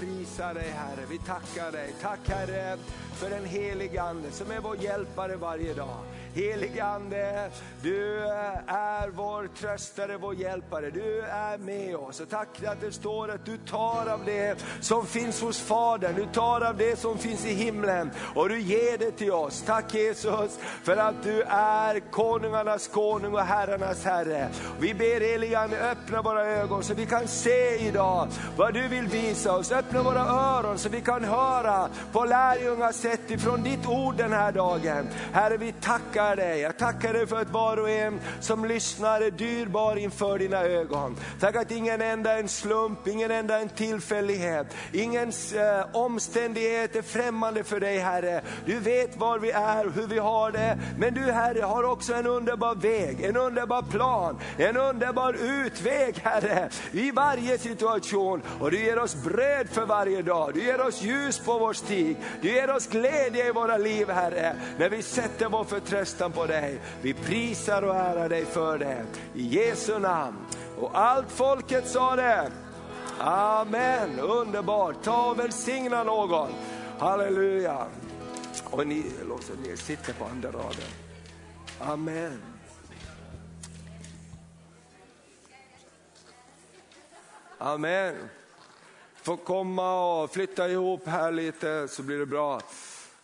vi prisar dig Herre, vi tackar dig. Tack Herre för den helige Ande som är vår hjälpare varje dag. Helige Ande, du är vår tröstare, vår hjälpare. Du är med oss. Och tack att det står att du tar av det som finns hos Fadern. Du tar av det som finns i himlen och du ger det till oss. Tack Jesus för att du är konungarnas konung och herrarnas herre. Vi ber helige Ande öppna våra ögon så vi kan se idag vad du vill visa oss. Öppna våra öron så vi kan höra på lärjungas sätt ifrån ditt ord den här dagen. Herre vi tackar tackar dig. Jag tackar dig för att var och en som lyssnar är dyrbar inför dina ögon. Tack att ingen enda är en slump, ingen enda är en tillfällighet. Ingen eh, omständighet är främmande för dig Herre. Du vet var vi är, och hur vi har det. Men du Herre har också en underbar väg, en underbar plan, en underbar utväg Herre. I varje situation. Och du ger oss bröd för varje dag. Du ger oss ljus på vår stig. Du ger oss glädje i våra liv Herre. När vi sätter vår förtröstan förtröstan på dig. Vi prisar och ärar dig för det. I Jesu namn. Och allt folket sa det. Amen, underbart. Ta och välsigna någon. Halleluja. Och ni, låt ner, sitter på andra raden. Amen. Amen. Får komma och flytta ihop här lite så blir det bra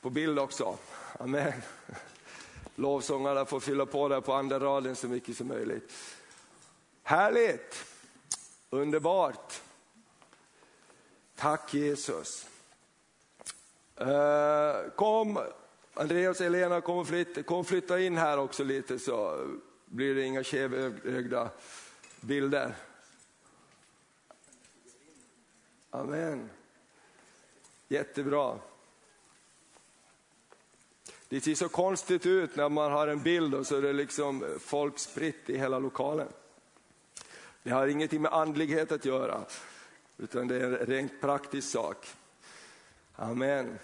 på bild också. Amen lovsångarna får fylla på där på andra raden så mycket som möjligt. Härligt, underbart. Tack Jesus. Eh, kom, Andreas och Elena, kom och, flytta, kom flytta in här också lite så blir det inga skevögda bilder. Amen. Jättebra. Det ser så konstigt ut när man har en bild och så är det liksom eh, folk spritt i hela lokalen. Det har ingenting med andlighet att göra, utan det är en rent praktisk sak. Amen.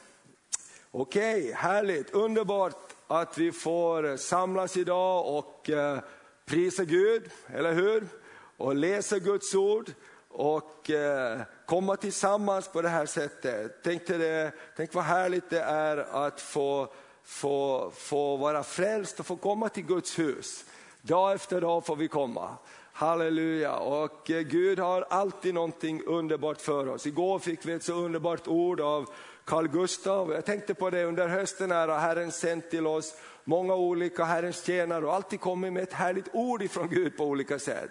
Okej, okay, härligt, underbart att vi får samlas idag och eh, prisa Gud, eller hur? Och läsa Guds ord och eh, komma tillsammans på det här sättet. Tänk, det, tänk vad härligt det är att få få, få vara frälst och få komma till Guds hus. Dag efter dag får vi komma. Halleluja, och eh, Gud har alltid någonting underbart för oss. Igår fick vi ett så underbart ord av Carl Gustav. Jag tänkte på det under hösten här har Herren sänt till oss många olika Herrens tjänare och alltid kommit med ett härligt ord ifrån Gud på olika sätt.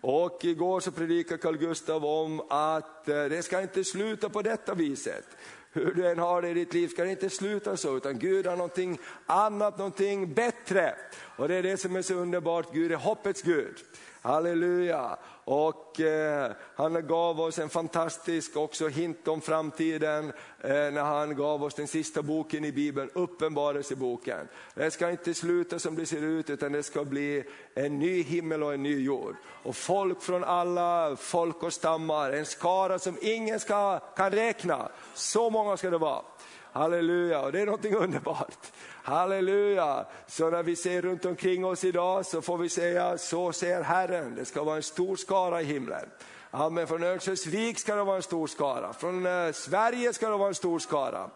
Och igår så predikade Carl Gustav om att eh, det ska inte sluta på detta viset hur du än har det i ditt liv ska det inte sluta så, utan Gud har någonting annat, någonting bättre. Och det är det som är så underbart, Gud är hoppets Gud. Halleluja! Och eh, han gav oss en fantastisk också hint om framtiden eh, när han gav oss den sista boken i Bibeln, Uppenbarelseboken. Det ska inte sluta som det ser ut utan det ska bli en ny himmel och en ny jord. Och folk från alla folk och stammar, en skara som ingen ska, kan räkna. Så många ska det vara. Halleluja, och det är någonting underbart. Halleluja! Så när vi ser runt omkring oss idag så får vi säga, så ser Herren. Det ska vara en stor skara i himlen. Amen. Från Örnsköldsvik ska det vara en stor skara, från eh, Sverige ska det vara en stor skara.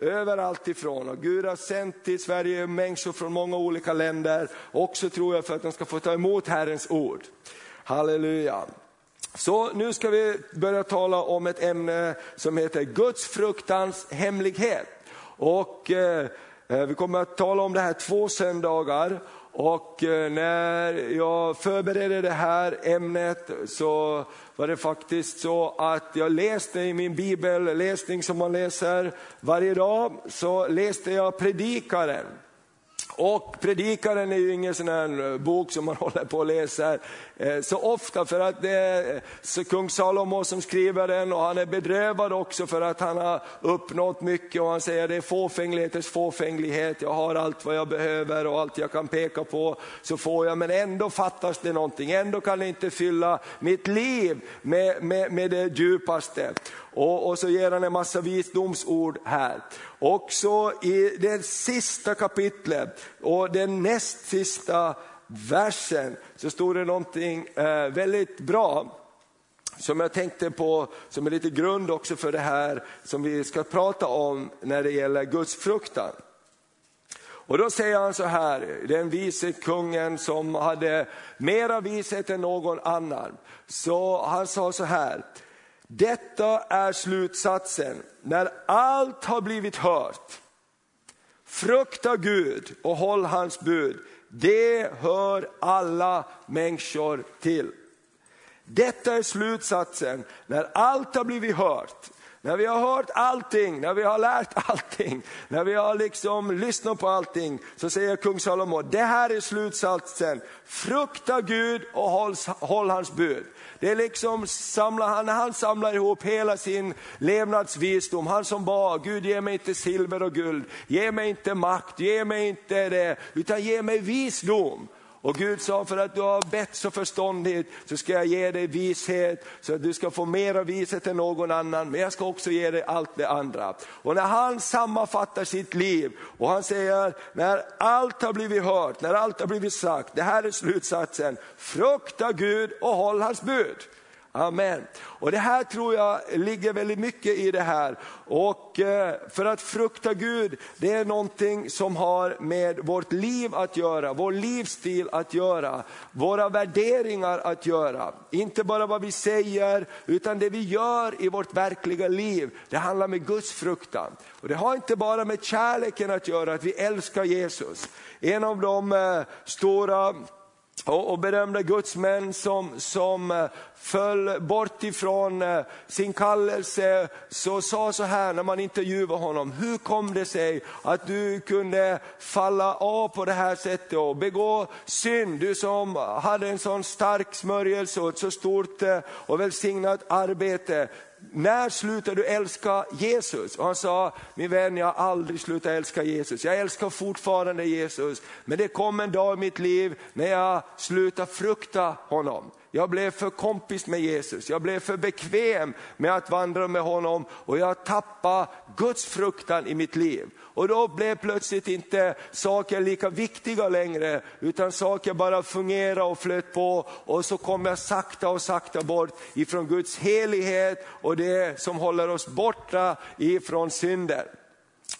Överallt ifrån. Och Gud har sänt till Sverige människor från många olika länder, också tror jag för att de ska få ta emot Herrens ord. Halleluja. Så nu ska vi börja tala om ett ämne som heter Guds fruktans hemlighet. Och eh, eh, vi kommer att tala om det här två söndagar och eh, när jag förberedde det här ämnet så var det faktiskt så att jag läste i min bibelläsning som man läser varje dag, så läste jag Predikaren. Och Predikaren är ju ingen sån här eh, bok som man håller på och läser. Eh, så ofta för att det är eh, kung Salomo som skriver den och han är bedrövad också för att han har uppnått mycket och han säger att det är fåfänglighetens fåfänglighet, jag har allt vad jag behöver och allt jag kan peka på så får jag. Men ändå fattas det någonting, ändå kan det inte fylla mitt liv med, med, med det djupaste. Och, och så ger han en massa visdomsord här. Också i det sista kapitlet och den näst sista versen så står det någonting eh, väldigt bra. som jag tänkte på som är lite grund också för det här som vi ska prata om när det gäller Guds fruktan. Och då säger han så här, den vise kungen som hade mera vishet än någon annan. Så han sa så här, detta är slutsatsen, när allt har blivit hört, frukta Gud och håll hans bud, det hör alla människor till. Detta är slutsatsen, när allt har blivit hört, när vi har hört allting, när vi har lärt allting, när vi har liksom lyssnat på allting, så säger kung Salomo, det här är slutsatsen, frukta Gud och håll, håll hans bud. Det är liksom, samla, när han samlar ihop hela sin levnadsvisdom, han som bad, Gud ge mig inte silver och guld, ge mig inte makt, ge mig inte det, utan ge mig visdom. Och Gud sa, för att du har bett så förståndigt så ska jag ge dig vishet, så att du ska få mer av vishet än någon annan, men jag ska också ge dig allt det andra. Och när han sammanfattar sitt liv och han säger, när allt har blivit hört, när allt har blivit sagt, det här är slutsatsen, frukta Gud och håll hans bud. Amen. Och det här tror jag ligger väldigt mycket i det här. Och eh, för att frukta Gud, det är någonting som har med vårt liv att göra, vår livsstil att göra, våra värderingar att göra. Inte bara vad vi säger, utan det vi gör i vårt verkliga liv. Det handlar med Guds fruktan. Och det har inte bara med kärleken att göra, att vi älskar Jesus. En av de eh, stora och, och berömda gudsmän som, som eh, föll bort ifrån eh, sin kallelse, så sa så här när man intervjuade honom, hur kom det sig att du kunde falla av på det här sättet och begå synd, du som hade en sån stark smörjelse och ett så stort eh, och välsignat arbete när slutar du älska Jesus? Och han sa, min vän jag har aldrig slutat älska Jesus. Jag älskar fortfarande Jesus. Men det kom en dag i mitt liv när jag slutade frukta honom. Jag blev för kompis med Jesus, jag blev för bekväm med att vandra med honom och jag tappade Guds fruktan i mitt liv. Och då blev plötsligt inte saker lika viktiga längre, utan saker bara fungerade och flöt på. Och så kom jag sakta och sakta bort ifrån Guds helighet och det som håller oss borta ifrån synden.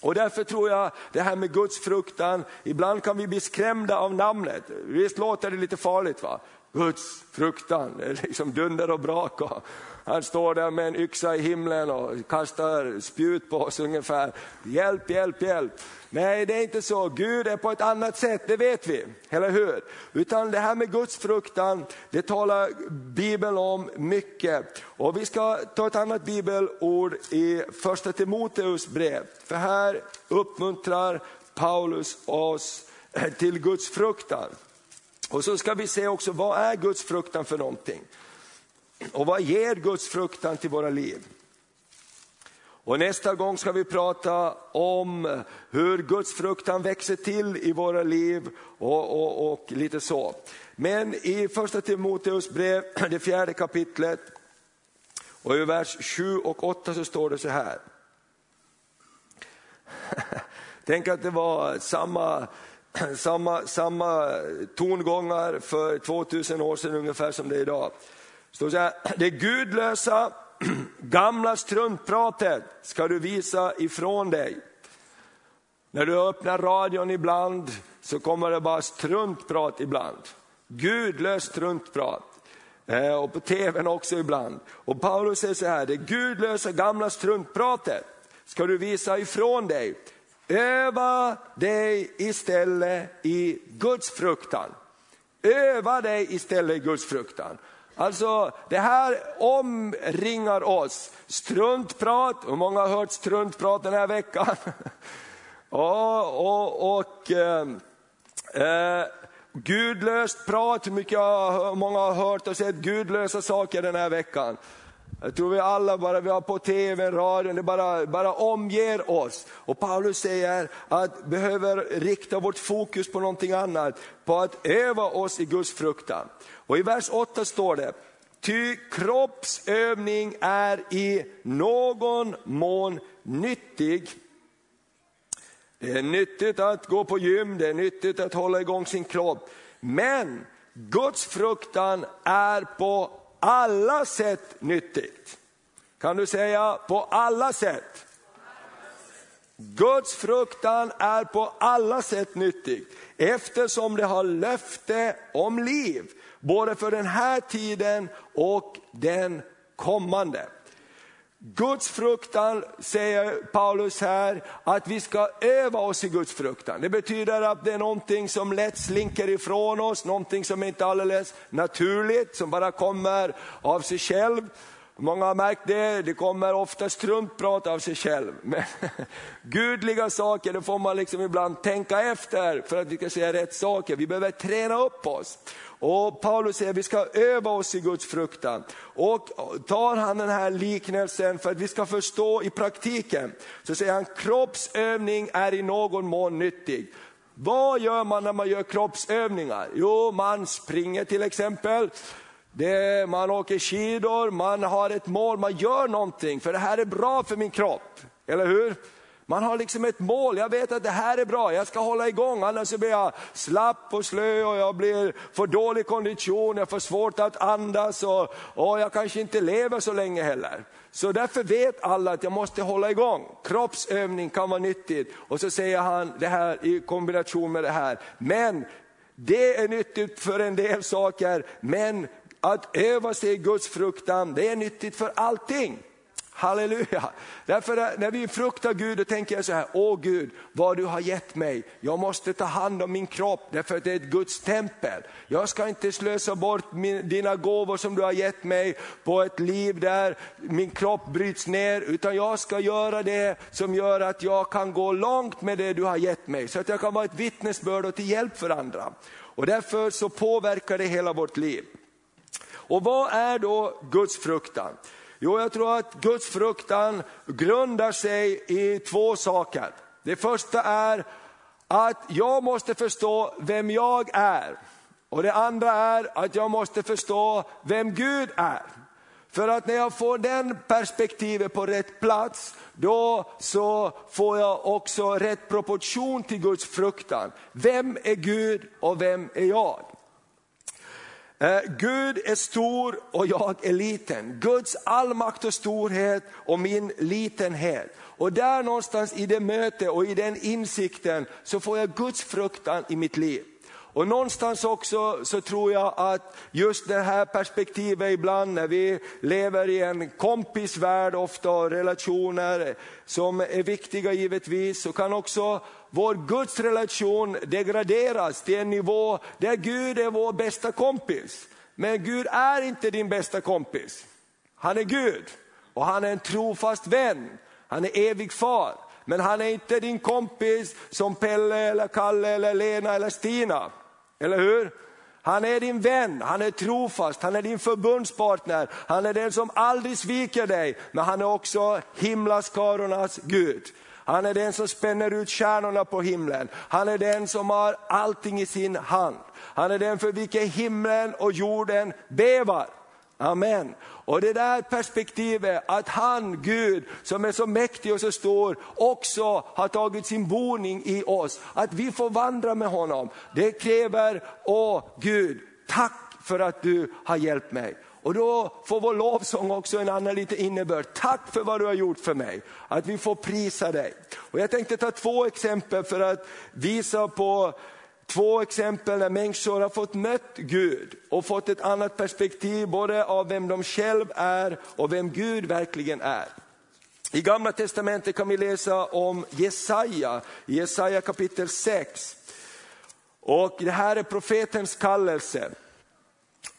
Och därför tror jag det här med Guds fruktan, ibland kan vi bli skrämda av namnet. Visst låter det lite farligt va? Guds fruktan, liksom dunder och brak. Och han står där med en yxa i himlen och kastar spjut på oss ungefär. Hjälp, hjälp, hjälp. Nej, det är inte så. Gud är på ett annat sätt, det vet vi, eller hur? Utan det här med Guds fruktan, det talar Bibeln om mycket. Och vi ska ta ett annat bibelord i första Timoteus brev. För här uppmuntrar Paulus oss till Guds fruktan. Och så ska vi se också, vad är Guds fruktan för någonting? Och vad ger Guds fruktan till våra liv? Och nästa gång ska vi prata om hur Guds fruktan växer till i våra liv och, och, och lite så. Men i första Timoteus brev, det fjärde kapitlet, och i vers 7 och 8 så står det så här. Tänk att det var samma samma, samma tongångar för 2000 år sedan ungefär som det är idag. Står så här, det gudlösa gamla struntpratet ska du visa ifrån dig. När du öppnar radion ibland så kommer det bara struntprat ibland. Gudlöst struntprat. Eh, och på tvn också ibland. Och Paulus säger så här, det gudlösa gamla struntpratet ska du visa ifrån dig. Öva dig istället i Guds fruktan. Öva dig istället i Guds fruktan. Alltså det här omringar oss. Struntprat, hur många har hört struntprat den här veckan? och, och, och eh, eh, gudlöst prat, hur mycket hur många har hört och sett gudlösa saker den här veckan? Jag tror vi alla, bara vi har på tv, radion, det bara, bara omger oss. Och Paulus säger att vi behöver rikta vårt fokus på någonting annat, på att öva oss i Guds fruktan. Och i vers 8 står det, ty kroppsövning är i någon mån nyttig. Det är nyttigt att gå på gym, det är nyttigt att hålla igång sin kropp. Men Guds fruktan är på alla sätt nyttigt. Kan du säga på alla sätt? Guds fruktan är på alla sätt nyttig eftersom det har löfte om liv, både för den här tiden och den kommande. Guds fruktan, säger Paulus här, att vi ska öva oss i Guds fruktan. Det betyder att det är någonting som lätt slinker ifrån oss, någonting som inte är alldeles naturligt, som bara kommer av sig själv. Många har märkt det, det kommer ofta struntprat av sig själv. Men gudliga saker, det får man liksom ibland tänka efter för att vi ska säga rätt saker. Vi behöver träna upp oss. Och Paulus säger att vi ska öva oss i Guds fruktan. Och tar han den här liknelsen för att vi ska förstå i praktiken, så säger han kroppsövning är i någon mån nyttig. Vad gör man när man gör kroppsövningar? Jo, man springer till exempel, det, man åker skidor, man har ett mål, man gör någonting, för det här är bra för min kropp. Eller hur? Man har liksom ett mål, jag vet att det här är bra, jag ska hålla igång, annars blir jag slapp och slö och jag blir för dålig kondition, jag får svårt att andas och, och jag kanske inte lever så länge heller. Så därför vet alla att jag måste hålla igång. Kroppsövning kan vara nyttigt. Och så säger han det här i kombination med det här. Men det är nyttigt för en del saker, men att öva sig i Guds fruktan, det är nyttigt för allting. Halleluja! Därför när vi fruktar Gud, då tänker jag så här, åh Gud, vad du har gett mig. Jag måste ta hand om min kropp, därför att det är ett Guds tempel. Jag ska inte slösa bort min, dina gåvor som du har gett mig på ett liv där min kropp bryts ner, utan jag ska göra det som gör att jag kan gå långt med det du har gett mig, så att jag kan vara ett vittnesbörd och till hjälp för andra. Och därför så påverkar det hela vårt liv. Och vad är då Guds fruktan? Jo, jag tror att Guds fruktan grundar sig i två saker. Det första är att jag måste förstå vem jag är. Och det andra är att jag måste förstå vem Gud är. För att när jag får den perspektivet på rätt plats, då så får jag också rätt proportion till Guds fruktan. Vem är Gud och vem är jag? Eh, Gud är stor och jag är liten. Guds allmakt och storhet och min litenhet. Och där någonstans i det mötet och i den insikten så får jag Guds fruktan i mitt liv. Och någonstans också så tror jag att just det här perspektivet ibland när vi lever i en kompisvärld ofta och relationer som är viktiga givetvis, så kan också vår Guds relation degraderas till en nivå där Gud är vår bästa kompis. Men Gud är inte din bästa kompis. Han är Gud och han är en trofast vän. Han är evig far. Men han är inte din kompis som Pelle, eller Kalle, eller Lena eller Stina. Eller hur? Han är din vän, han är trofast, han är din förbundspartner, han är den som aldrig sviker dig, men han är också himlaskarornas Gud. Han är den som spänner ut stjärnorna på himlen. Han är den som har allting i sin hand. Han är den för vilken himlen och jorden bevar. Amen. Och det där perspektivet att han, Gud, som är så mäktig och så stor, också har tagit sin boning i oss. Att vi får vandra med honom. Det kräver, åh Gud, tack för att du har hjälpt mig. Och då får vår lovsång också en annan liten innebörd. Tack för vad du har gjort för mig. Att vi får prisa dig. Och jag tänkte ta två exempel för att visa på två exempel där människor har fått mött Gud och fått ett annat perspektiv både av vem de själva är och vem Gud verkligen är. I gamla testamentet kan vi läsa om Jesaja, Jesaja kapitel 6. Och det här är profetens kallelse.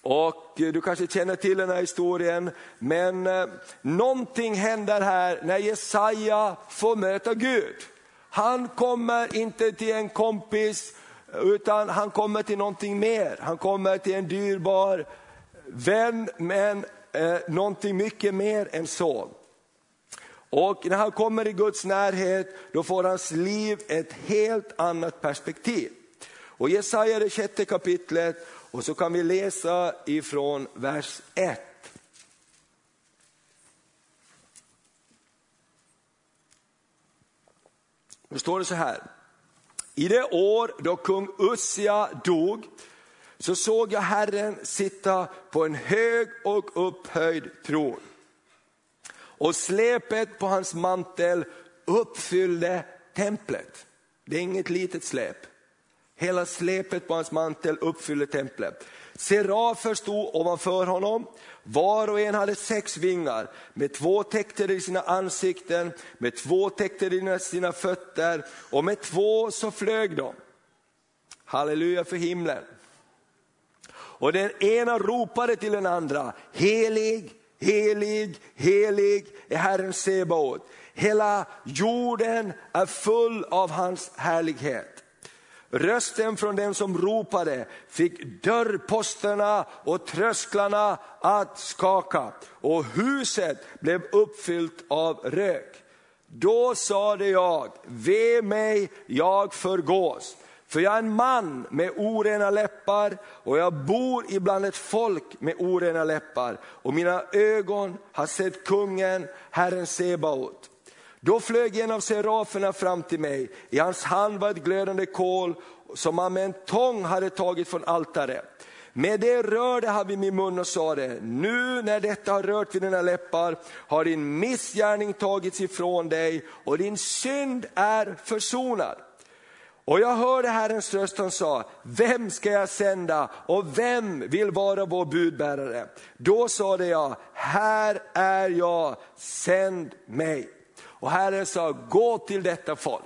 Och eh, du kanske känner till den här historien, men eh, någonting händer här när Jesaja får möta Gud. Han kommer inte till en kompis, utan han kommer till någonting mer. Han kommer till en dyrbar vän, men eh, någonting mycket mer än så. Och när han kommer i Guds närhet, då får hans liv ett helt annat perspektiv. Och Jesaja det sjätte kapitlet och så kan vi läsa ifrån vers 1. Då står det så här. I det år då kung Ussia dog så såg jag Herren sitta på en hög och upphöjd tron. Och släpet på hans mantel uppfyllde templet. Det är inget litet släp. Hela släpet på hans mantel uppfyllde templet. Serafer stod ovanför honom, var och en hade sex vingar, med två täckte i sina ansikten, med två täckte i sina fötter och med två så flög de. Halleluja för himlen. Och den ena ropade till den andra, helig, helig, helig är Herren Sebaot. Hela jorden är full av hans härlighet. Rösten från den som ropade fick dörrposterna och trösklarna att skaka och huset blev uppfyllt av rök. Då sade jag, ve mig, jag förgås. För jag är en man med orena läppar och jag bor ibland ett folk med orena läppar. Och mina ögon har sett kungen, Herren Sebaot. Då flög en av seraferna fram till mig, i hans hand var ett glödande kol som han med en tång hade tagit från altaret. Med det rörde han vid min mun och sade, nu när detta har rört vid dina läppar har din missgärning tagits ifrån dig och din synd är försonad. Och jag hörde Herrens röst han sa, vem ska jag sända och vem vill vara vår budbärare? Då sade jag, här är jag, sänd mig. Och Herren sa, gå till detta folk.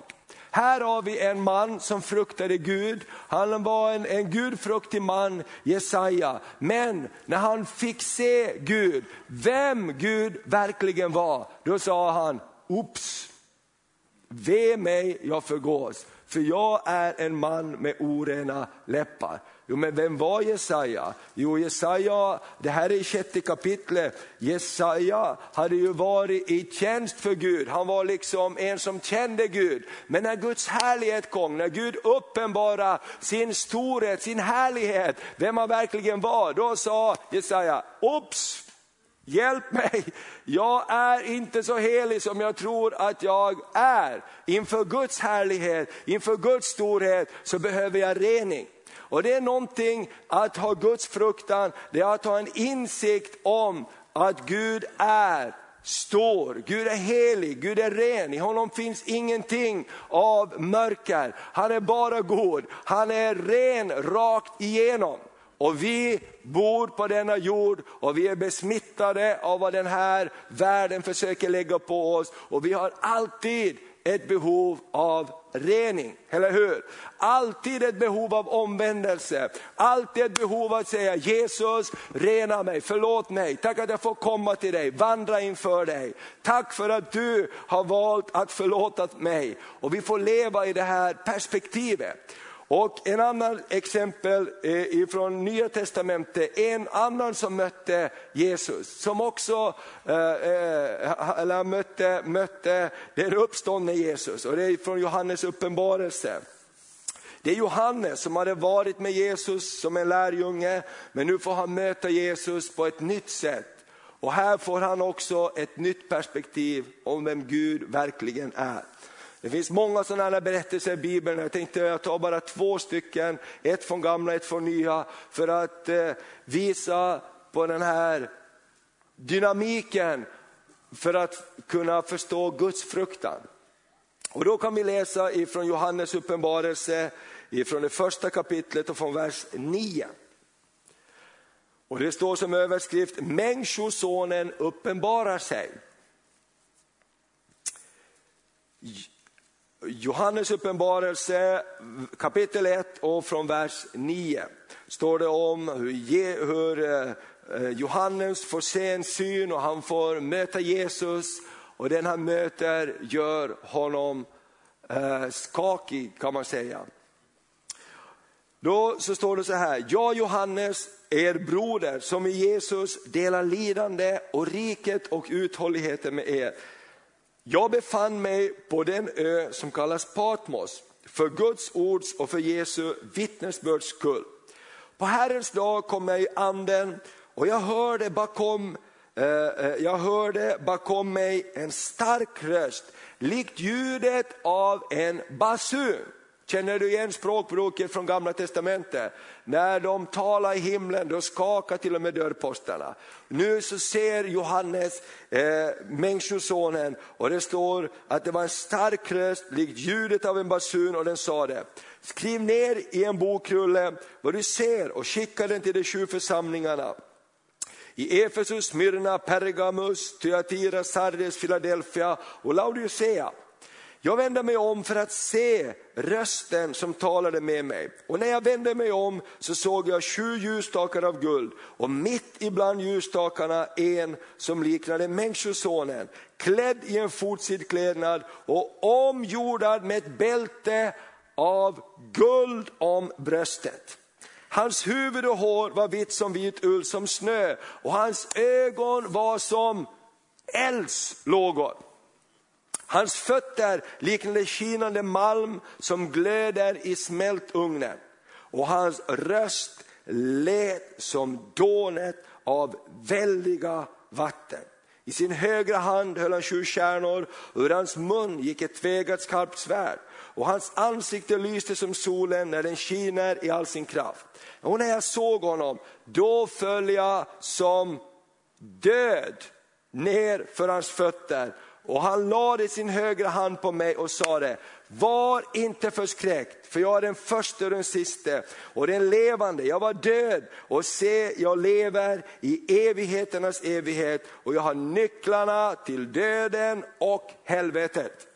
Här har vi en man som fruktade Gud, han var en, en gudfruktig man, Jesaja. Men när han fick se Gud, vem Gud verkligen var, då sa han, oops, ve mig, jag förgås för jag är en man med orena läppar. Jo, men vem var Jesaja? Jo, Jesaja, det här är i sjätte kapitlet. Jesaja hade ju varit i tjänst för Gud, han var liksom en som kände Gud. Men när Guds härlighet kom, när Gud uppenbarade sin storhet, sin härlighet, vem han verkligen var, då sa Jesaja, Ops! Hjälp mig, jag är inte så helig som jag tror att jag är. Inför Guds härlighet, inför Guds storhet så behöver jag rening. Och det är någonting att ha Guds fruktan, det är att ha en insikt om att Gud är stor, Gud är helig, Gud är ren, i honom finns ingenting av mörker. Han är bara god, han är ren rakt igenom. Och vi bor på denna jord och vi är besmittade av vad den här världen försöker lägga på oss. Och vi har alltid ett behov av rening, eller hur? Alltid ett behov av omvändelse, alltid ett behov av att säga Jesus, rena mig, förlåt mig, tack att jag får komma till dig, vandra inför dig. Tack för att du har valt att förlåta mig. Och vi får leva i det här perspektivet. Och en annan exempel eh, från Nya Testamentet, en annan som mötte Jesus, som också eh, eh, eller mötte, mötte den uppståndne Jesus, och det är från Johannes uppenbarelse. Det är Johannes som hade varit med Jesus som en lärjunge, men nu får han möta Jesus på ett nytt sätt. Och här får han också ett nytt perspektiv om vem Gud verkligen är. Det finns många sådana berättelser i Bibeln, jag tänkte jag tar bara två stycken, ett från gamla, ett från nya, för att eh, visa på den här dynamiken för att kunna förstå Guds fruktan. Och då kan vi läsa ifrån Johannes uppenbarelse, ifrån det första kapitlet och från vers 9. Och det står som överskrift, Människosonen uppenbarar sig. Johannes uppenbarelse kapitel 1 och från vers 9 står det om hur, hur eh, Johannes får se en syn och han får möta Jesus och den han möter gör honom eh, skakig kan man säga. Då så står det så här, jag Johannes, er broder som i Jesus delar lidande och riket och uthålligheten med er. Jag befann mig på den ö som kallas Patmos för Guds ords och för Jesu vittnesbörds skull. På Herrens dag kom jag i anden och jag hörde bakom, eh, eh, jag hörde bakom mig en stark röst, likt ljudet av en basun. Känner du igen språkbruket från gamla testamentet? När de talar i himlen, då skakar till och med dörrposterna. Nu så ser Johannes eh, Människosonen och det står att det var en stark röst, likt ljudet av en basun och den sa det. Skriv ner i en bokrulle vad du ser och skicka den till de sju församlingarna i Efesus, Myrna, Pergamus, Thyatira, Sardes, Philadelphia och Laodicea. Jag vände mig om för att se rösten som talade med mig. Och när jag vände mig om så såg jag sju ljusstakar av guld och mitt ibland ljusstakarna en som liknade Människosonen, klädd i en fotsidklädnad och omgjordad med ett bälte av guld om bröstet. Hans huvud och hår var vitt som vit ull, som snö och hans ögon var som eldslågor. Hans fötter liknade skinande malm som glöder i smältugnen och hans röst lät som dånet av väldiga vatten. I sin högra hand höll han sju stjärnor. och ur hans mun gick ett tvegat skarpt svärd och hans ansikte lyste som solen när den skiner i all sin kraft. Och när jag såg honom, då föll jag som död ner för hans fötter och han lade sin högra hand på mig och sade, var inte förskräckt, för jag är den första och den siste och den levande. Jag var död och se, jag lever i evigheternas evighet och jag har nycklarna till döden och helvetet.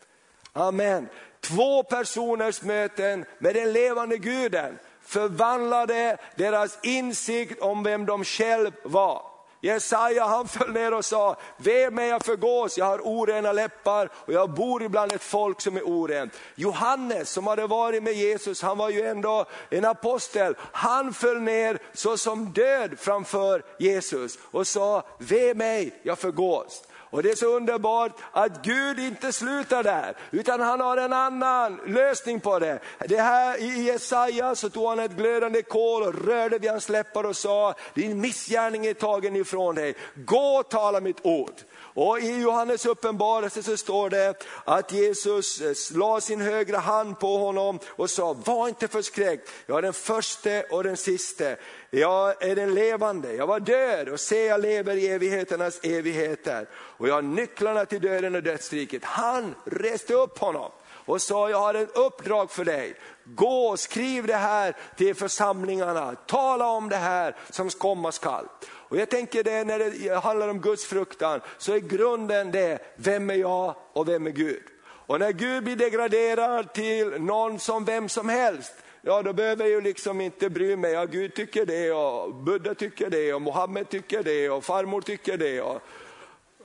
Amen. Två personers möten med den levande guden förvandlade deras insikt om vem de själva var. Jesaja han föll ner och sa, ve mig jag förgås, jag har orena läppar och jag bor ibland ett folk som är orent. Johannes som hade varit med Jesus, han var ju ändå en apostel, han föll ner såsom död framför Jesus och sa, ve mig jag förgås. Och det är så underbart att Gud inte slutar där, utan han har en annan lösning på det. det här, I Jesaja så tog han ett glödande kol och rörde vid hans läppar och sa, din missgärning är tagen ifrån dig, gå och tala mitt ord. Och i Johannes uppenbarelse så står det att Jesus eh, la sin högra hand på honom och sa, var inte förskräckt, jag är den första och den siste. Jag är den levande, jag var död och se jag lever i evigheternas evigheter. Och jag har nycklarna till döden och dödsriket. Han reste upp honom och sa, jag har ett uppdrag för dig. Gå och skriv det här till församlingarna, tala om det här som komma skall. Och jag tänker det när det handlar om Guds fruktan, så är grunden det, vem är jag och vem är Gud? Och när Gud blir degraderad till någon som vem som helst, ja då behöver jag ju liksom inte bry mig, ja Gud tycker det och Buddha tycker det och Mohammed tycker det och farmor tycker det och,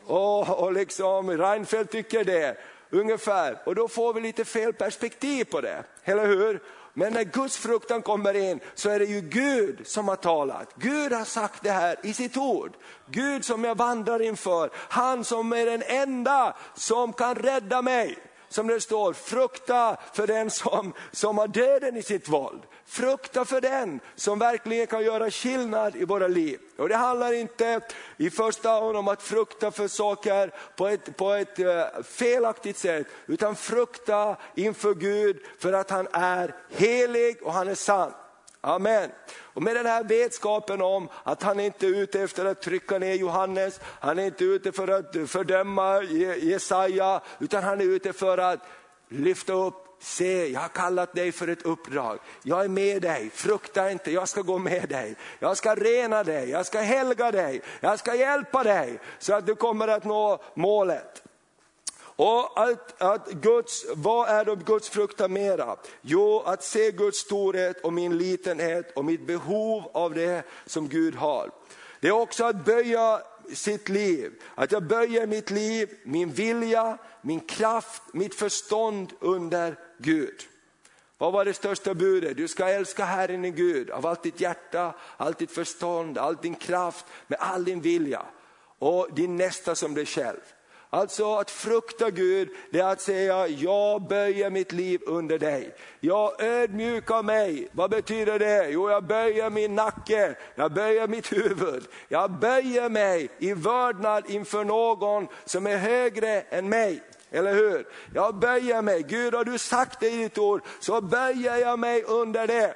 och, och liksom Reinfeldt tycker det. Ungefär, och då får vi lite fel perspektiv på det, eller hur? Men när Guds fruktan kommer in så är det ju Gud som har talat. Gud har sagt det här i sitt ord. Gud som jag vandrar inför, han som är den enda som kan rädda mig som det står, frukta för den som, som har döden i sitt våld. Frukta för den som verkligen kan göra skillnad i våra liv. Och Det handlar inte i första hand om att frukta för saker på ett, på ett eh, felaktigt sätt, utan frukta inför Gud för att han är helig och han är sann. Amen. Och med den här vetskapen om att han inte är ute efter att trycka ner Johannes, han är inte ute för att fördöma Jesaja, utan han är ute för att lyfta upp Se, jag har kallat dig för ett uppdrag. Jag är med dig, frukta inte, jag ska gå med dig. Jag ska rena dig, jag ska helga dig, jag ska hjälpa dig så att du kommer att nå målet. Och att, att Guds, vad är då Guds fruktan mera? Jo, att se Guds storhet och min litenhet och mitt behov av det som Gud har. Det är också att böja sitt liv, att jag böjer mitt liv, min vilja, min kraft, mitt förstånd under Gud. Vad var det största budet? Du ska älska Herren din Gud av allt ditt hjärta, allt ditt förstånd, all din kraft, med all din vilja. Och din nästa som dig själv. Alltså att frukta Gud, det är att säga, jag böjer mitt liv under dig. Jag ödmjukar mig. Vad betyder det? Jo, jag böjer min nacke, jag böjer mitt huvud. Jag böjer mig i vördnad inför någon som är högre än mig. Eller hur? Jag böjer mig, Gud har du sagt det i ditt ord, så böjer jag mig under det.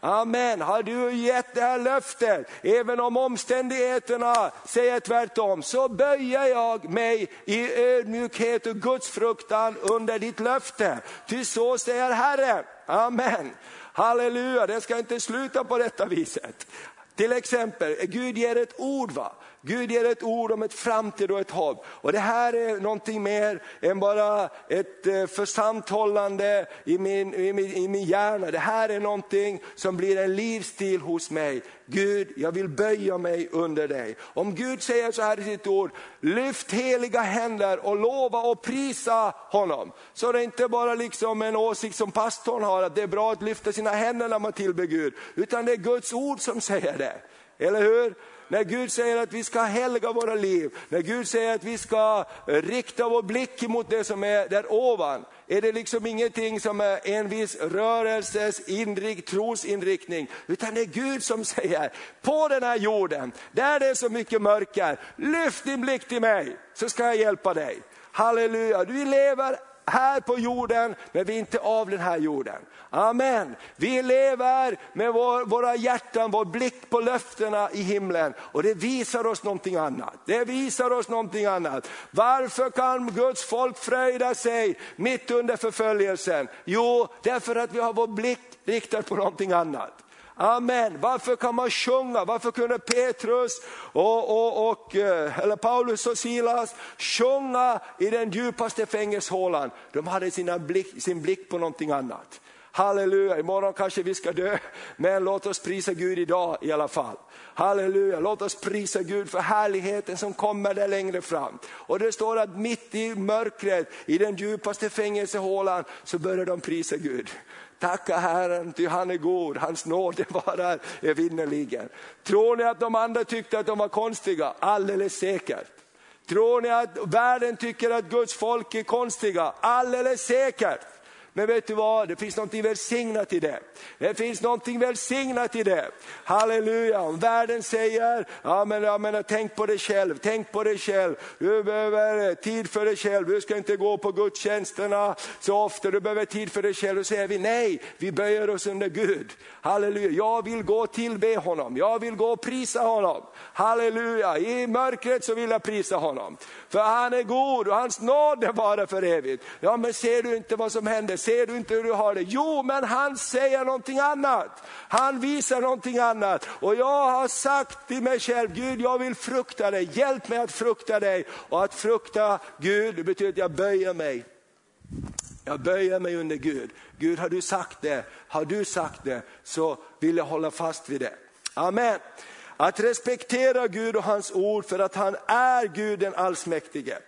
Amen, har du gett det här löftet, även om omständigheterna säger tvärtom, så böjer jag mig i ödmjukhet och gudsfruktan under ditt löfte. Ty så säger Herren. Amen. Halleluja, det ska inte sluta på detta viset. Till exempel, Gud ger ett ord. va? Gud ger ett ord om ett framtid och ett hopp. Och det här är någonting mer än bara ett eh, församthållande i min, i, min, i min hjärna. Det här är någonting som blir en livsstil hos mig. Gud, jag vill böja mig under dig. Om Gud säger så här i sitt ord, lyft heliga händer och lova och prisa honom. Så det är inte bara liksom en åsikt som pastorn har, att det är bra att lyfta sina händer när man tillber Gud. Utan det är Guds ord som säger det. Eller hur? När Gud säger att vi ska helga våra liv, när Gud säger att vi ska eh, rikta vår blick mot det som är där ovan, är det liksom ingenting som är en viss rörelses inrikt, trosinriktning, utan det är Gud som säger, på den här jorden, där det är så mycket mörker, lyft din blick till mig, så ska jag hjälpa dig. Halleluja, du lever här på jorden, men vi är inte av den här jorden. Amen. Vi lever med vår, våra hjärtan, vår blick på löftena i himlen och det visar oss någonting annat. Det visar oss någonting annat. Varför kan Guds folk fröjda sig mitt under förföljelsen? Jo, därför att vi har vår blick riktad på någonting annat. Amen. Varför kan man sjunga? Varför kunde Petrus och, och, och, eh, eller Paulus och Silas sjunga i den djupaste fängelsehålan? De hade sina blick, sin blick på någonting annat. Halleluja, imorgon kanske vi ska dö, men låt oss prisa Gud idag i alla fall. Halleluja, låt oss prisa Gud för härligheten som kommer där längre fram. Och det står att mitt i mörkret, i den djupaste fängelsehålan, så börjar de prisa Gud. Tacka Herren, ty han är god, hans nåd varar evinnerligen. Tror ni att de andra tyckte att de var konstiga? Alldeles säkert. Tror ni att världen tycker att Guds folk är konstiga? Alldeles säkert. Men vet du vad, det finns någonting välsignat i det. Det finns någonting välsignat i det. Halleluja, om världen säger, ja men, ja, men tänk på dig själv, tänk på dig själv. Du behöver tid för dig själv, du ska inte gå på gudstjänsterna så ofta, du behöver tid för dig själv. Då säger vi nej, vi böjer oss under Gud. Halleluja, jag vill gå och tillbe honom, jag vill gå och prisa honom. Halleluja, i mörkret så vill jag prisa honom. För han är god och hans nåd är bara för evigt. Ja men ser du inte vad som händer? Ser du inte hur du har det? Jo men han säger någonting annat. Han visar någonting annat. Och jag har sagt till mig själv, Gud jag vill frukta dig, hjälp mig att frukta dig. Och att frukta Gud det betyder att jag böjer mig. Jag böjer mig under Gud. Gud har du sagt det, har du sagt det så vill jag hålla fast vid det. Amen. Att respektera Gud och hans ord för att han är Gud den allsmäktige.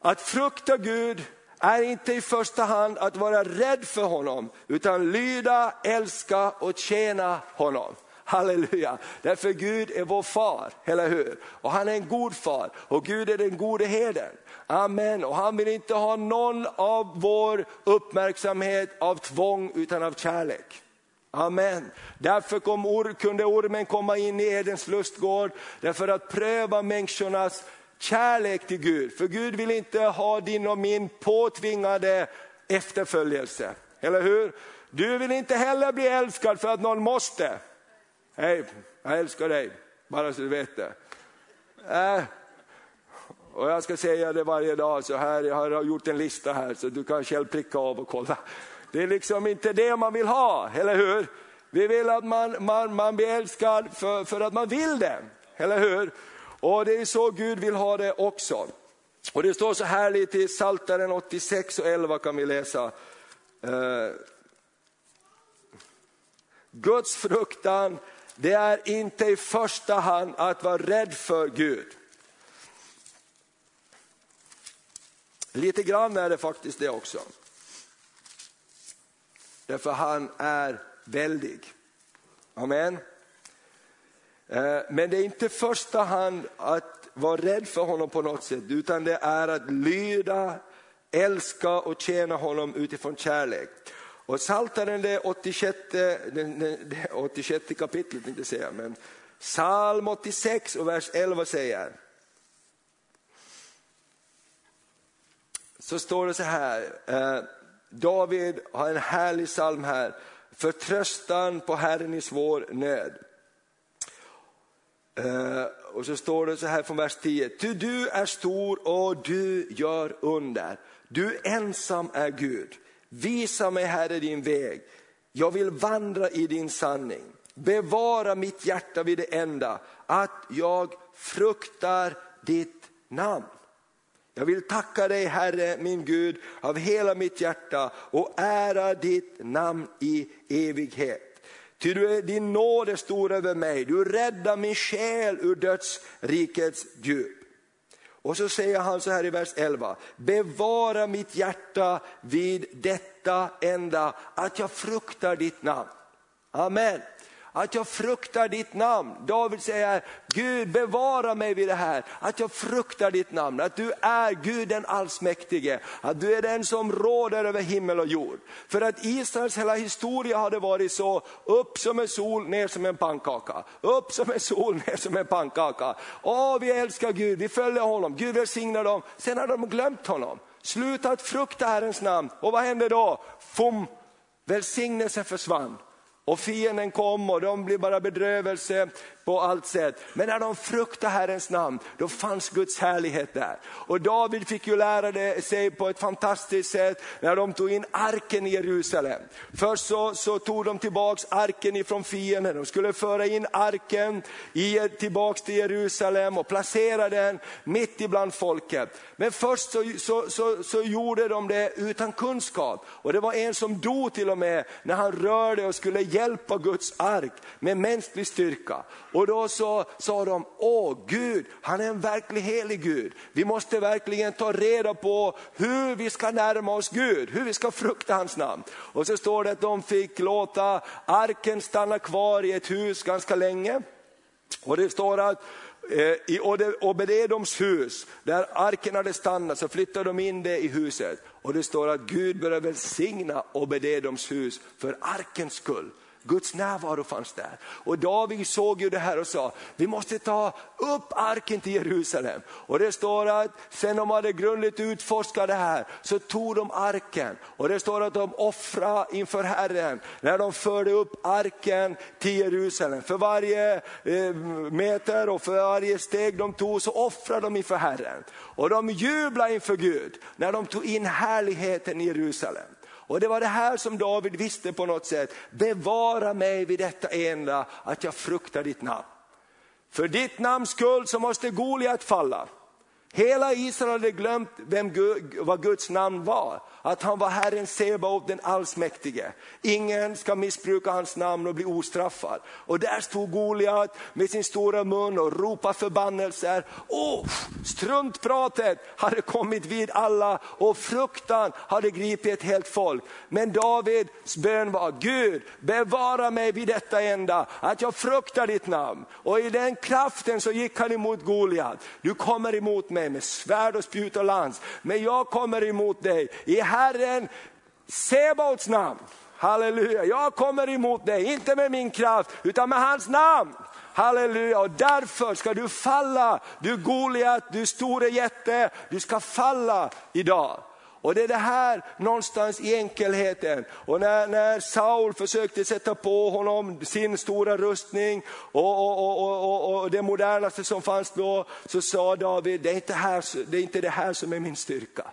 Att frukta Gud är inte i första hand att vara rädd för honom, utan lyda, älska och tjäna honom. Halleluja, därför Gud är vår far, eller hur? Och han är en god far och Gud är den gode herden. Amen, och han vill inte ha någon av vår uppmärksamhet av tvång utan av kärlek. Amen. Därför kom or, kunde ormen komma in i Edens lustgård, därför att pröva människornas kärlek till Gud. För Gud vill inte ha din och min påtvingade efterföljelse. Eller hur? Du vill inte heller bli älskad för att någon måste. Hej, jag älskar dig, bara så du vet det. Äh. Och jag ska säga det varje dag, så här, jag har gjort en lista här så du kan själv pricka av och kolla. Det är liksom inte det man vill ha, eller hur? Vi vill att man, man, man blir älskad för, för att man vill det, eller hur? Och det är så Gud vill ha det också. Och det står så härligt i Saltaren 86 och 11 kan vi läsa. Eh, Guds fruktan, det är inte i första hand att vara rädd för Gud. Lite grann är det faktiskt det också. Därför han är väldig. Amen. Eh, men det är inte första hand att vara rädd för honom på något sätt, utan det är att lyda, älska och tjäna honom utifrån kärlek. Och Psaltaren, det 86, eh, det 86 kapitlet, inte säga, men psalm 86 och vers 11 säger, så står det så här, eh, David har en härlig psalm här, förtröstan på Herren i svår nöd. Eh, och så står det så här från vers 10, ty du är stor och du gör under. Du ensam är Gud. Visa mig Herre din väg. Jag vill vandra i din sanning. Bevara mitt hjärta vid det enda, att jag fruktar ditt namn. Jag vill tacka dig Herre min Gud av hela mitt hjärta och ära ditt namn i evighet. Ty du är, din nåd är stor över mig, du räddar min själ ur dödsrikets djup. Och så säger han så här i vers 11, bevara mitt hjärta vid detta enda, att jag fruktar ditt namn. Amen att jag fruktar ditt namn. David säger, Gud bevara mig vid det här, att jag fruktar ditt namn, att du är Gud den allsmäktige, att du är den som råder över himmel och jord. För att Israels hela historia hade varit så, upp som en sol, ner som en pannkaka. Upp som en sol, ner som en pannkaka. Åh, vi älskar Gud, vi följer honom, Gud välsignar dem. Sen har de glömt honom. Sluta att frukta Herrens namn. Och vad hände då? Fum, välsignelsen försvann. Och fienden kom och de blev bara bedrövelse på allt sätt. Men när de fruktade Herrens namn, då fanns Guds härlighet där. Och David fick ju lära det sig på ett fantastiskt sätt när de tog in arken i Jerusalem. Först så, så tog de tillbaks arken ifrån fienden, de skulle föra in arken i, tillbaks till Jerusalem och placera den mitt ibland folket. Men först så, så, så, så gjorde de det utan kunskap. Och det var en som dog till och med när han rörde och skulle hjälpa Guds ark med mänsklig styrka. Och då så sa de, åh Gud, han är en verklig helig Gud. Vi måste verkligen ta reda på hur vi ska närma oss Gud, hur vi ska frukta hans namn. Och så står det att de fick låta arken stanna kvar i ett hus ganska länge. Och det står att eh, i Obededoms hus, där arken hade stannat, så flyttade de in det i huset. Och det står att Gud började välsigna Obededoms hus för arkens skull. Guds närvaro fanns där. Och David såg ju det här och sa, vi måste ta upp arken till Jerusalem. Och det står att sen de hade grundligt utforskat det här så tog de arken. Och det står att de offrade inför Herren när de förde upp arken till Jerusalem. För varje eh, meter och för varje steg de tog så offrade de inför Herren. Och de jublade inför Gud när de tog in härligheten i Jerusalem. Och det var det här som David visste på något sätt. Bevara mig vid detta enda, att jag fruktar ditt namn. För ditt namns skull så måste Goliat falla. Hela Israel hade glömt vem, vad Guds namn var att han var Herren Sebaot den allsmäktige. Ingen ska missbruka hans namn och bli ostraffad. Och där stod Goliat med sin stora mun och ropade förbannelser. Oh, struntpratet hade kommit vid alla och fruktan hade gripit ett helt folk. Men Davids bön var, Gud bevara mig vid detta enda, att jag fruktar ditt namn. Och i den kraften så gick han emot Goliat. Du kommer emot mig med svärd och spjut och lans, men jag kommer emot dig i Herren Sebaots namn. Halleluja, jag kommer emot dig, inte med min kraft utan med hans namn. Halleluja, och därför ska du falla, du Goliat, du store jätte, du ska falla idag. Och det är det här någonstans i enkelheten. Och när, när Saul försökte sätta på honom sin stora rustning och, och, och, och, det modernaste som fanns då, så sa David, det är, inte här, det är inte det här som är min styrka.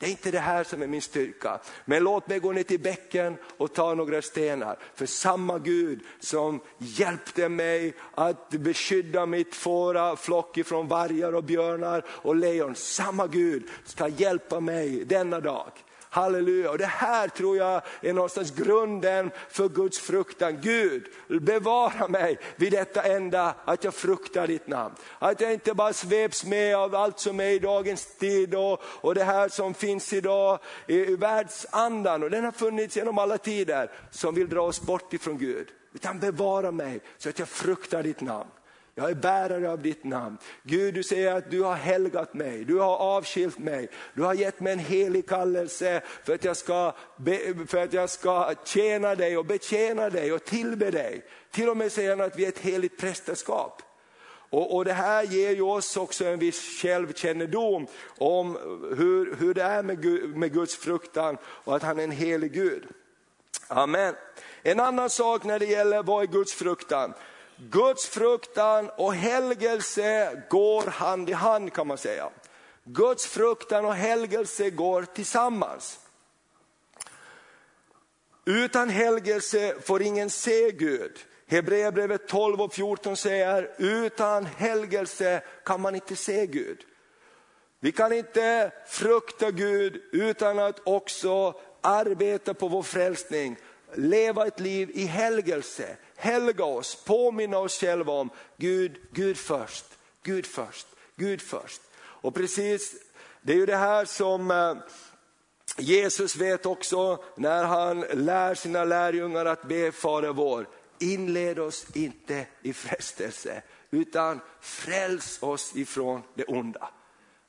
Det är inte det här som är min styrka. Men låt mig gå ner till bäcken och ta några stenar. För samma Gud som hjälpte mig att beskydda mitt fåra flock ifrån vargar och björnar och lejon. Samma Gud ska hjälpa mig denna dag. Halleluja, och det här tror jag är någonstans grunden för Guds fruktan. Gud, bevara mig vid detta enda, att jag fruktar ditt namn. Att jag inte bara sveps med av allt som är i dagens tid och, och det här som finns idag i, i världsandan, och den har funnits genom alla tider, som vill dra oss bort ifrån Gud. Utan bevara mig så att jag fruktar ditt namn. Jag är bärare av ditt namn. Gud, du säger att du har helgat mig, du har avskilt mig, du har gett mig en helig kallelse för att jag ska, för att jag ska tjäna dig och betjäna dig och tillbe dig. Till och med säger han att vi är ett heligt prästerskap. Och, och det här ger ju oss också en viss självkännedom om hur, hur det är med, Gud, med Guds fruktan och att han är en helig Gud. Amen. En annan sak när det gäller vad är Guds fruktan? Guds fruktan och helgelse går hand i hand kan man säga. Guds fruktan och helgelse går tillsammans. Utan helgelse får ingen se Gud. Hebreerbrevet 12 och 14 säger, utan helgelse kan man inte se Gud. Vi kan inte frukta Gud utan att också arbeta på vår frälsning, leva ett liv i helgelse, helga oss, påminna oss själva om Gud, Gud först, Gud först, Gud först. Och precis, det är ju det här som eh, Jesus vet också när han lär sina lärjungar att be Fader vår. Inled oss inte i frestelse utan fräls oss ifrån det onda.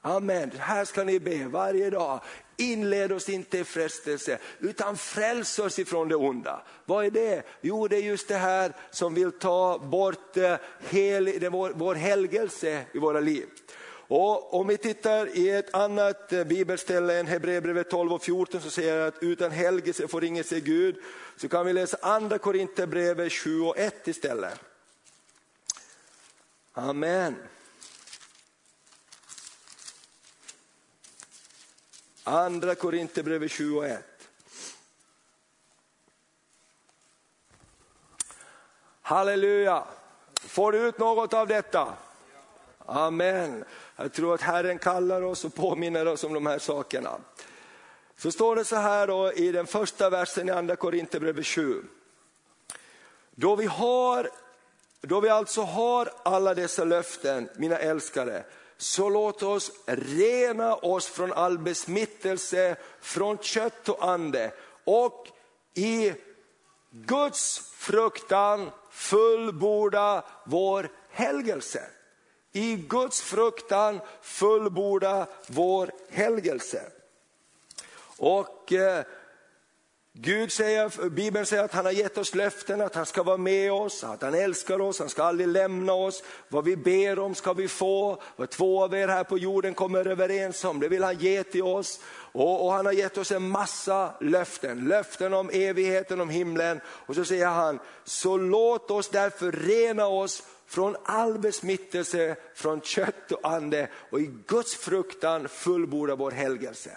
Amen, här ska ni be varje dag. Inled oss inte i frestelse utan fräls oss ifrån det onda. Vad är det? Jo det är just det här som vill ta bort eh, hel, vår, vår helgelse i våra liv. Och om vi tittar i ett annat eh, bibelställe än Hebreerbrevet 12 och 14 så säger det att utan helgelse får ingen se Gud. Så kan vi läsa andra Korinthierbrevet 7 och 1 istället. Amen. Andra Korinthierbrevet 7 och 1. Halleluja! Får du ut något av detta? Amen. Jag tror att Herren kallar oss och påminner oss om de här sakerna. Så står det så här då, i den första versen i andra Korinthierbrevet 7. Då vi, har, då vi alltså har alla dessa löften, mina älskade, så låt oss rena oss från all besmittelse, från kött och ande och i Guds fruktan fullborda vår helgelse i Guds fruktan fullborda vår helgelse. Och eh, Gud säger, Bibeln säger att han har gett oss löften, att han ska vara med oss, att han älskar oss, han ska aldrig lämna oss. Vad vi ber om ska vi få, vad två av er här på jorden kommer överens om, det vill han ge till oss. Och, och han har gett oss en massa löften, löften om evigheten, om himlen. Och så säger han, så låt oss därför rena oss från all besmittelse från kött och ande och i Guds fruktan fullborda vår helgelse.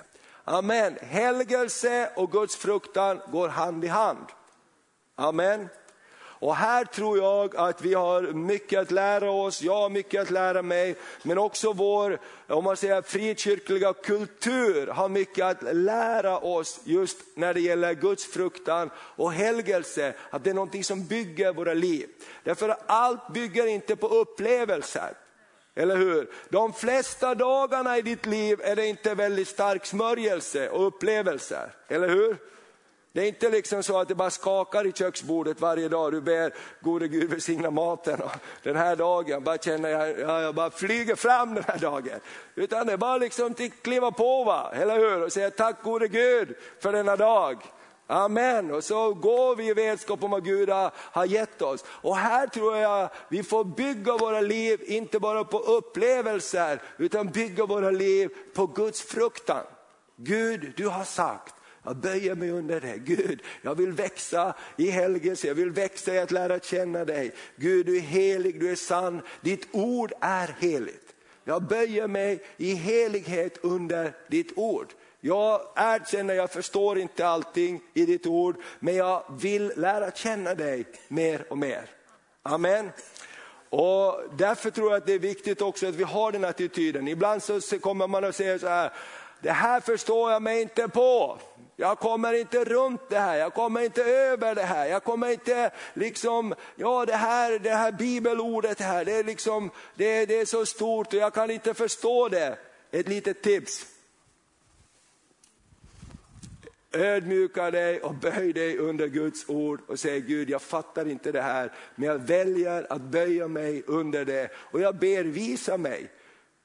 Amen. Helgelse och Guds fruktan går hand i hand. Amen. Och här tror jag att vi har mycket att lära oss, jag har mycket att lära mig, men också vår om man säger, frikyrkliga kultur har mycket att lära oss just när det gäller Guds fruktan och helgelse, att det är någonting som bygger våra liv. Därför att allt bygger inte på upplevelser. Eller hur? De flesta dagarna i ditt liv är det inte väldigt stark smörjelse och upplevelser, eller hur? Det är inte liksom så att det bara skakar i köksbordet varje dag. Du ber gode Gud välsigna maten och den här dagen bara känner jag, jag bara flyger fram den här dagen. Utan det är bara liksom att kliva på, va? eller hur? Och säga tack gode Gud för denna dag. Amen. Och så går vi i vetskap om vad Gud har gett oss. Och här tror jag vi får bygga våra liv, inte bara på upplevelser, utan bygga våra liv på Guds fruktan. Gud, du har sagt jag böjer mig under dig. Gud, jag vill växa i helgelse, jag vill växa i att lära känna dig. Gud, du är helig, du är sann, ditt ord är heligt. Jag böjer mig i helighet under ditt ord. Jag erkänner, jag förstår inte allting i ditt ord, men jag vill lära känna dig mer och mer. Amen. Och därför tror jag att det är viktigt också att vi har den attityden. Ibland så kommer man och säger så här, det här förstår jag mig inte på. Jag kommer inte runt det här, jag kommer inte över det här, jag kommer inte liksom, ja det här, det här bibelordet här, det är liksom, det, det är så stort och jag kan inte förstå det. Ett litet tips. Ödmjuka dig och böj dig under Guds ord och säg Gud jag fattar inte det här men jag väljer att böja mig under det och jag ber visa mig.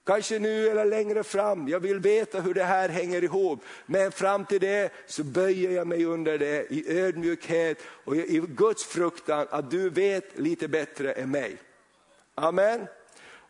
Kanske nu eller längre fram, jag vill veta hur det här hänger ihop. Men fram till det så böjer jag mig under det i ödmjukhet och i Guds fruktan att du vet lite bättre än mig. Amen.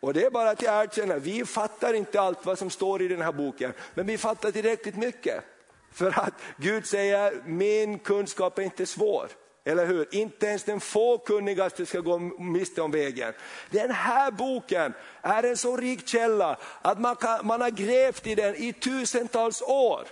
Och det är bara att jag erkänner, vi fattar inte allt vad som står i den här boken, men vi fattar tillräckligt mycket. För att Gud säger, min kunskap är inte svår. Eller hur? Inte ens den få kunnigaste ska gå miste om vägen. Den här boken är en så rik källa att man, kan, man har grävt i den i tusentals år.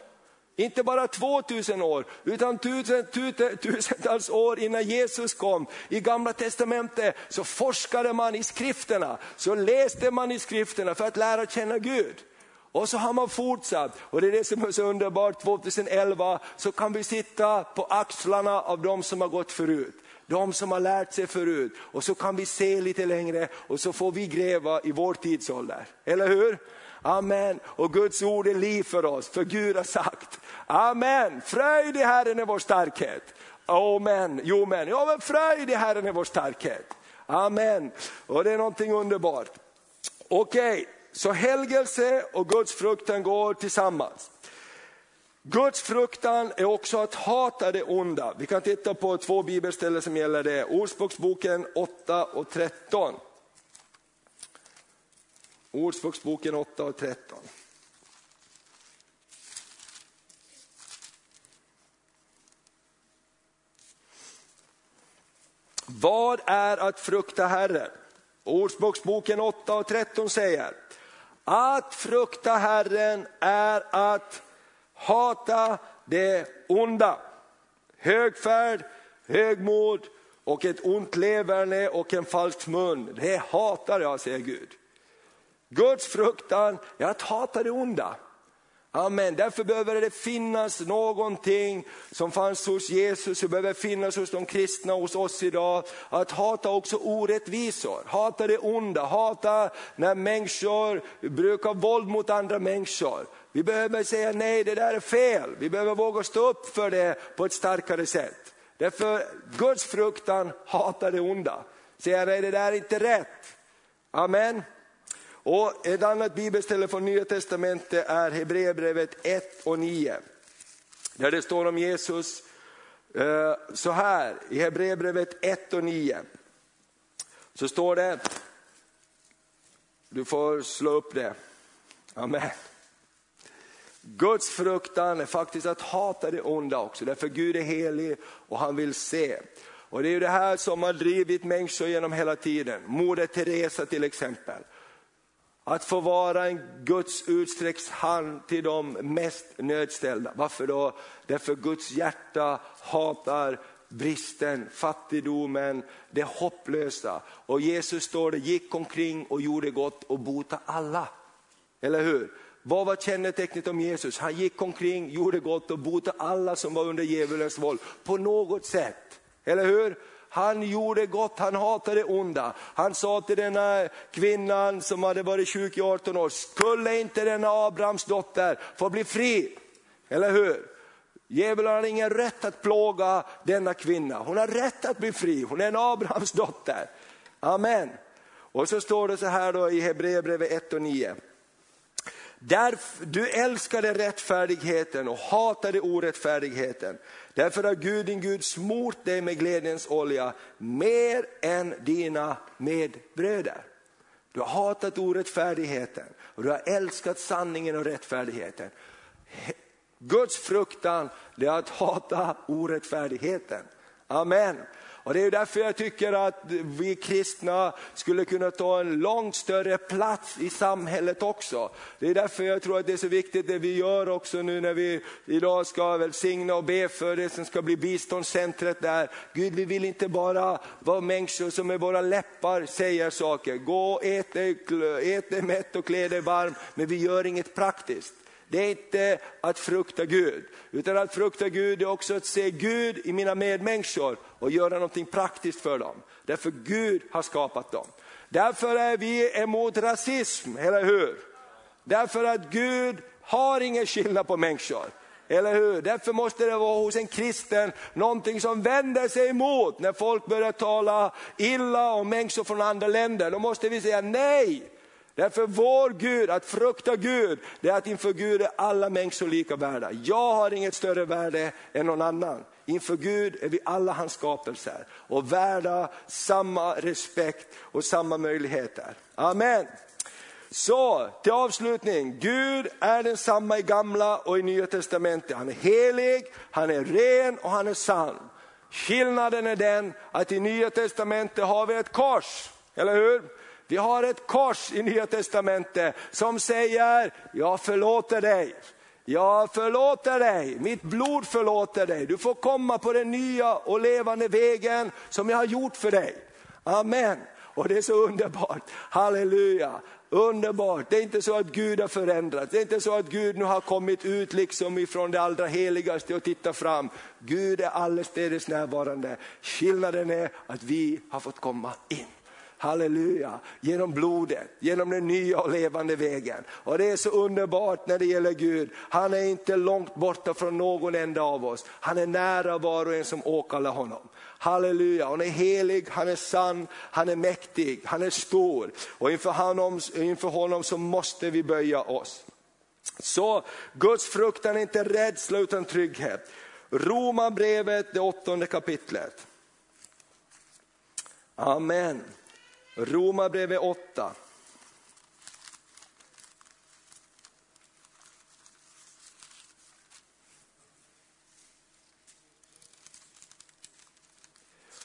Inte bara 2000 år, utan tusen, tusen, tusentals år innan Jesus kom. I gamla testamentet så forskade man i skrifterna, så läste man i skrifterna för att lära känna Gud. Och så har man fortsatt, och det är det som är så underbart, 2011 så kan vi sitta på axlarna av de som har gått förut. De som har lärt sig förut. Och så kan vi se lite längre och så får vi gräva i vår tidsålder. Eller hur? Amen. Och Guds ord är liv för oss, för Gud har sagt. Amen. Fröjd i Herren är vår starkhet. Amen. Jo men, ja men fröjd i Herren är vår starkhet. Amen. Och det är någonting underbart. Okej, okay så helgelse och Guds fruktan går tillsammans. Guds fruktan är också att hata det onda. Vi kan titta på två bibelställen som gäller det. Ordspråksboken 8 och 13. Ordspråksboken 8 och 13. Vad är att frukta Herren? Ordspråksboken 8 och 13 säger, att frukta Herren är att hata det onda. Högfärd, högmod och ett ont leverne och en falsk mun, det hatar jag, säger Gud. Guds fruktan är att hata det onda. Amen. Därför behöver det finnas någonting som fanns hos Jesus, det behöver finnas hos de kristna, hos oss idag. Att hata också orättvisor, hata det onda, hata när människor brukar våld mot andra människor. Vi behöver säga nej, det där är fel. Vi behöver våga stå upp för det på ett starkare sätt. Därför Guds fruktan hatar det onda. Säga nej, det där är inte rätt. Amen. Och ett annat bibelställe från Nya Testamentet är Hebreerbrevet 1 och 9. Där det står om Jesus eh, så här i Hebreerbrevet 1 och 9. Så står det, du får slå upp det. Amen. Guds fruktan är faktiskt att hata det onda också, därför Gud är helig och han vill se. Och det är det här som har drivit människor genom hela tiden. Moder Teresa till exempel. Att få vara en Guds utsträckt hand till de mest nödställda. Varför då? Därför Guds hjärta hatar bristen, fattigdomen, det hopplösa. Och Jesus står det, gick omkring och gjorde gott och bota alla. Eller hur? Vad var kännetecknet om Jesus? Han gick omkring, gjorde gott och botade alla som var under djävulens våld på något sätt. Eller hur? Han gjorde gott, han hatade onda. Han sa till denna kvinnan som hade varit sjuk i 18 år, skulle inte denna Abrahams dotter få bli fri? Eller hur? Djävulen har ingen rätt att plåga denna kvinna. Hon har rätt att bli fri, hon är en Abrahams dotter. Amen. Och så står det så här då i Hebreerbrevet 1 och 9. Därför, du älskade rättfärdigheten och hatade orättfärdigheten. Därför har Gud din Gud smort dig med glädjens olja mer än dina medbröder. Du har hatat orättfärdigheten och du har älskat sanningen och rättfärdigheten. Guds fruktan är att hata orättfärdigheten. Amen. Och det är därför jag tycker att vi kristna skulle kunna ta en långt större plats i samhället också. Det är därför jag tror att det är så viktigt det vi gör också nu när vi idag ska välsigna och be för det som ska bli biståndscentret där. Gud vi vill inte bara vara människor som med våra läppar säger saker. Gå och ät dig, ät dig mätt och klä dig varm, men vi gör inget praktiskt. Det är inte att frukta Gud, utan att frukta Gud är också att se Gud i mina medmänniskor och göra någonting praktiskt för dem. Därför Gud har skapat dem. Därför är vi emot rasism, eller hur? Därför att Gud har ingen skillnad på människor. Eller hur? Därför måste det vara hos en kristen någonting som vänder sig emot när folk börjar tala illa om människor från andra länder. Då måste vi säga nej. Därför vår Gud, att frukta Gud, det är att inför Gud är alla människor lika värda. Jag har inget större värde än någon annan inför Gud är vi alla hans skapelser och värda samma respekt och samma möjligheter. Amen. Så till avslutning, Gud är densamma i gamla och i nya testamentet. Han är helig, han är ren och han är sann. Skillnaden är den att i nya testamentet har vi ett kors, eller hur? Vi har ett kors i nya testamentet som säger, jag förlåter dig. Jag förlåter dig, mitt blod förlåter dig. Du får komma på den nya och levande vägen som jag har gjort för dig. Amen. Och det är så underbart, halleluja. Underbart, det är inte så att Gud har förändrats, det är inte så att Gud nu har kommit ut liksom ifrån det allra heligaste och tittar fram. Gud är allestädes närvarande. Skillnaden är att vi har fått komma in. Halleluja, genom blodet, genom den nya och levande vägen. Och det är så underbart när det gäller Gud. Han är inte långt borta från någon enda av oss. Han är nära var och en som åkallar honom. Halleluja, han är helig, han är sann, han är mäktig, han är stor. Och inför honom, inför honom så måste vi böja oss. Så Guds fruktan är inte rädsla utan trygghet. Romarbrevet, det åttonde kapitlet. Amen. Romarbrevet 8.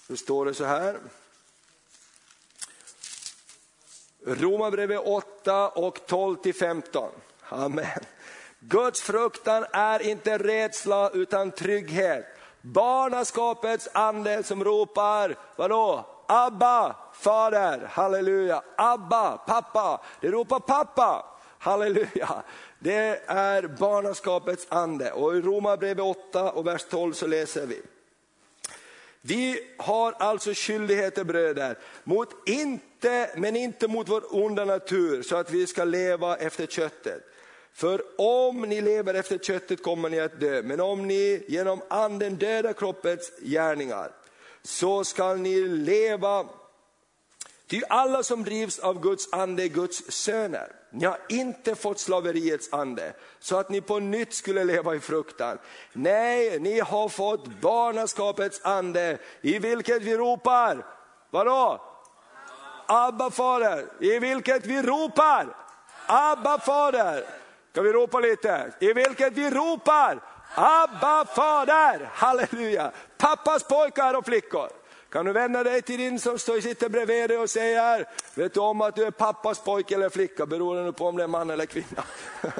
Då står det så här. Romarbrevet 8 och 12 till 15. Amen. Guds fruktan är inte rädsla utan trygghet. Barnaskapets ande som ropar, vadå? Abba, fader, halleluja. Abba, pappa. Det ropar pappa, halleluja. Det är barnaskapets ande. Och i Romarbrevet 8 och vers 12 så läser vi. Vi har alltså skyldigheter bröder, mot inte, men inte mot vår onda natur så att vi ska leva efter köttet. För om ni lever efter köttet kommer ni att dö, men om ni genom anden dödar kroppens gärningar så skall ni leva. Ty alla som drivs av Guds ande är Guds söner. Ni har inte fått slaveriets ande så att ni på nytt skulle leva i fruktan. Nej, ni har fått barnaskapets ande i vilket vi ropar, vadå? Abba fader, i vilket vi ropar, Abba fader. Kan vi ropa lite? I vilket vi ropar, Abba fader, halleluja. Pappas pojkar och flickor. Kan du vända dig till din som sitter bredvid dig och säger, vet du om att du är pappas pojke eller flicka, beroende på om det är man eller kvinna.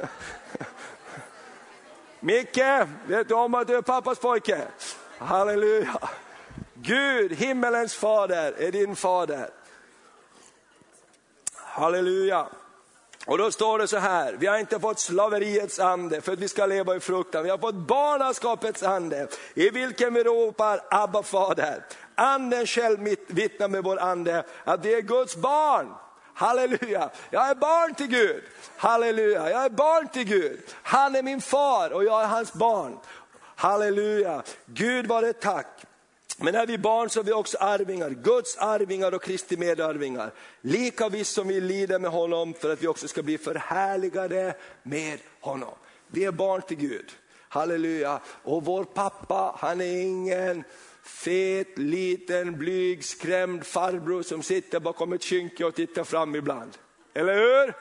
Micke, vet du om att du är pappas pojke? Halleluja. Gud, himmelens fader, är din fader. Halleluja. Och då står det så här, vi har inte fått slaveriets ande för att vi ska leva i fruktan. Vi har fått barnaskapets ande i vilken vi ropar Abba fader. Anden själv vittnar med vår ande att vi är Guds barn. Halleluja, jag är barn till Gud. Halleluja, jag är barn till Gud. Han är min far och jag är hans barn. Halleluja, Gud var det tack. Men är vi barn så är vi också arvingar, Guds arvingar och Kristi medarvingar. Lika visst som vi lider med honom för att vi också ska bli förhärligade med honom. Vi är barn till Gud, halleluja. Och vår pappa, han är ingen fet, liten, blyg, skrämd farbror som sitter bakom ett skynke och tittar fram ibland. Eller hur?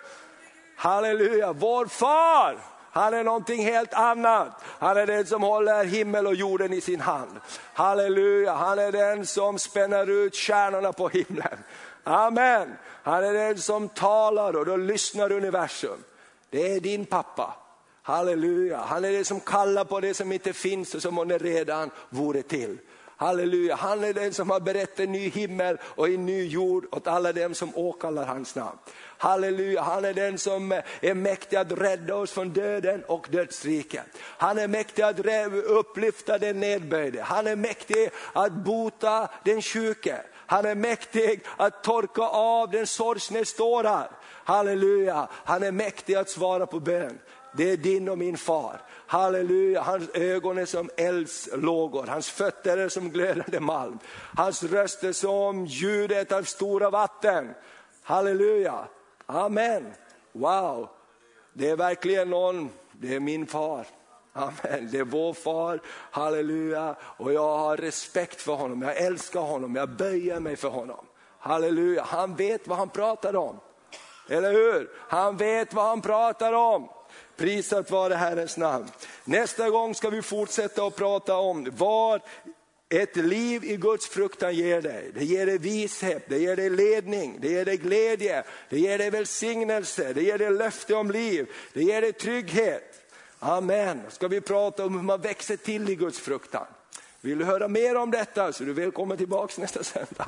Halleluja, vår far! Han är någonting helt annat. Han är den som håller himmel och jorden i sin hand. Halleluja, han är den som spänner ut stjärnorna på himlen. Amen. Han är den som talar och då lyssnar universum. Det är din pappa. Halleluja, han är den som kallar på det som inte finns och som om det redan vore till. Halleluja, han är den som har berett en ny himmel och en ny jord åt alla dem som åkallar hans namn. Halleluja, han är den som eh, är mäktig att rädda oss från döden och dödsriket. Han är mäktig att upplyfta den nedböjde, han är mäktig att bota den sjuke. Han är mäktig att torka av den sorgsnes tårar. Halleluja, han är mäktig att svara på bön. Det är din och min far. Halleluja, hans ögon är som eldslågor, hans fötter är som glödande malm. Hans röst är som ljudet av stora vatten. Halleluja, amen. Wow, det är verkligen någon, det är min far. Amen. Det är vår far, halleluja. Och jag har respekt för honom, jag älskar honom, jag böjer mig för honom. Halleluja, han vet vad han pratar om. Eller hur? Han vet vad han pratar om. Prisat vare Herrens namn. Nästa gång ska vi fortsätta att prata om vad ett liv i Guds fruktan ger dig. Det ger dig vishet, det ger dig ledning, det ger dig glädje, det ger dig välsignelse, det ger dig löfte om liv, det ger dig trygghet. Amen. Ska vi prata om hur man växer till i Guds fruktan. Vill du höra mer om detta så är du välkommen tillbaka nästa söndag.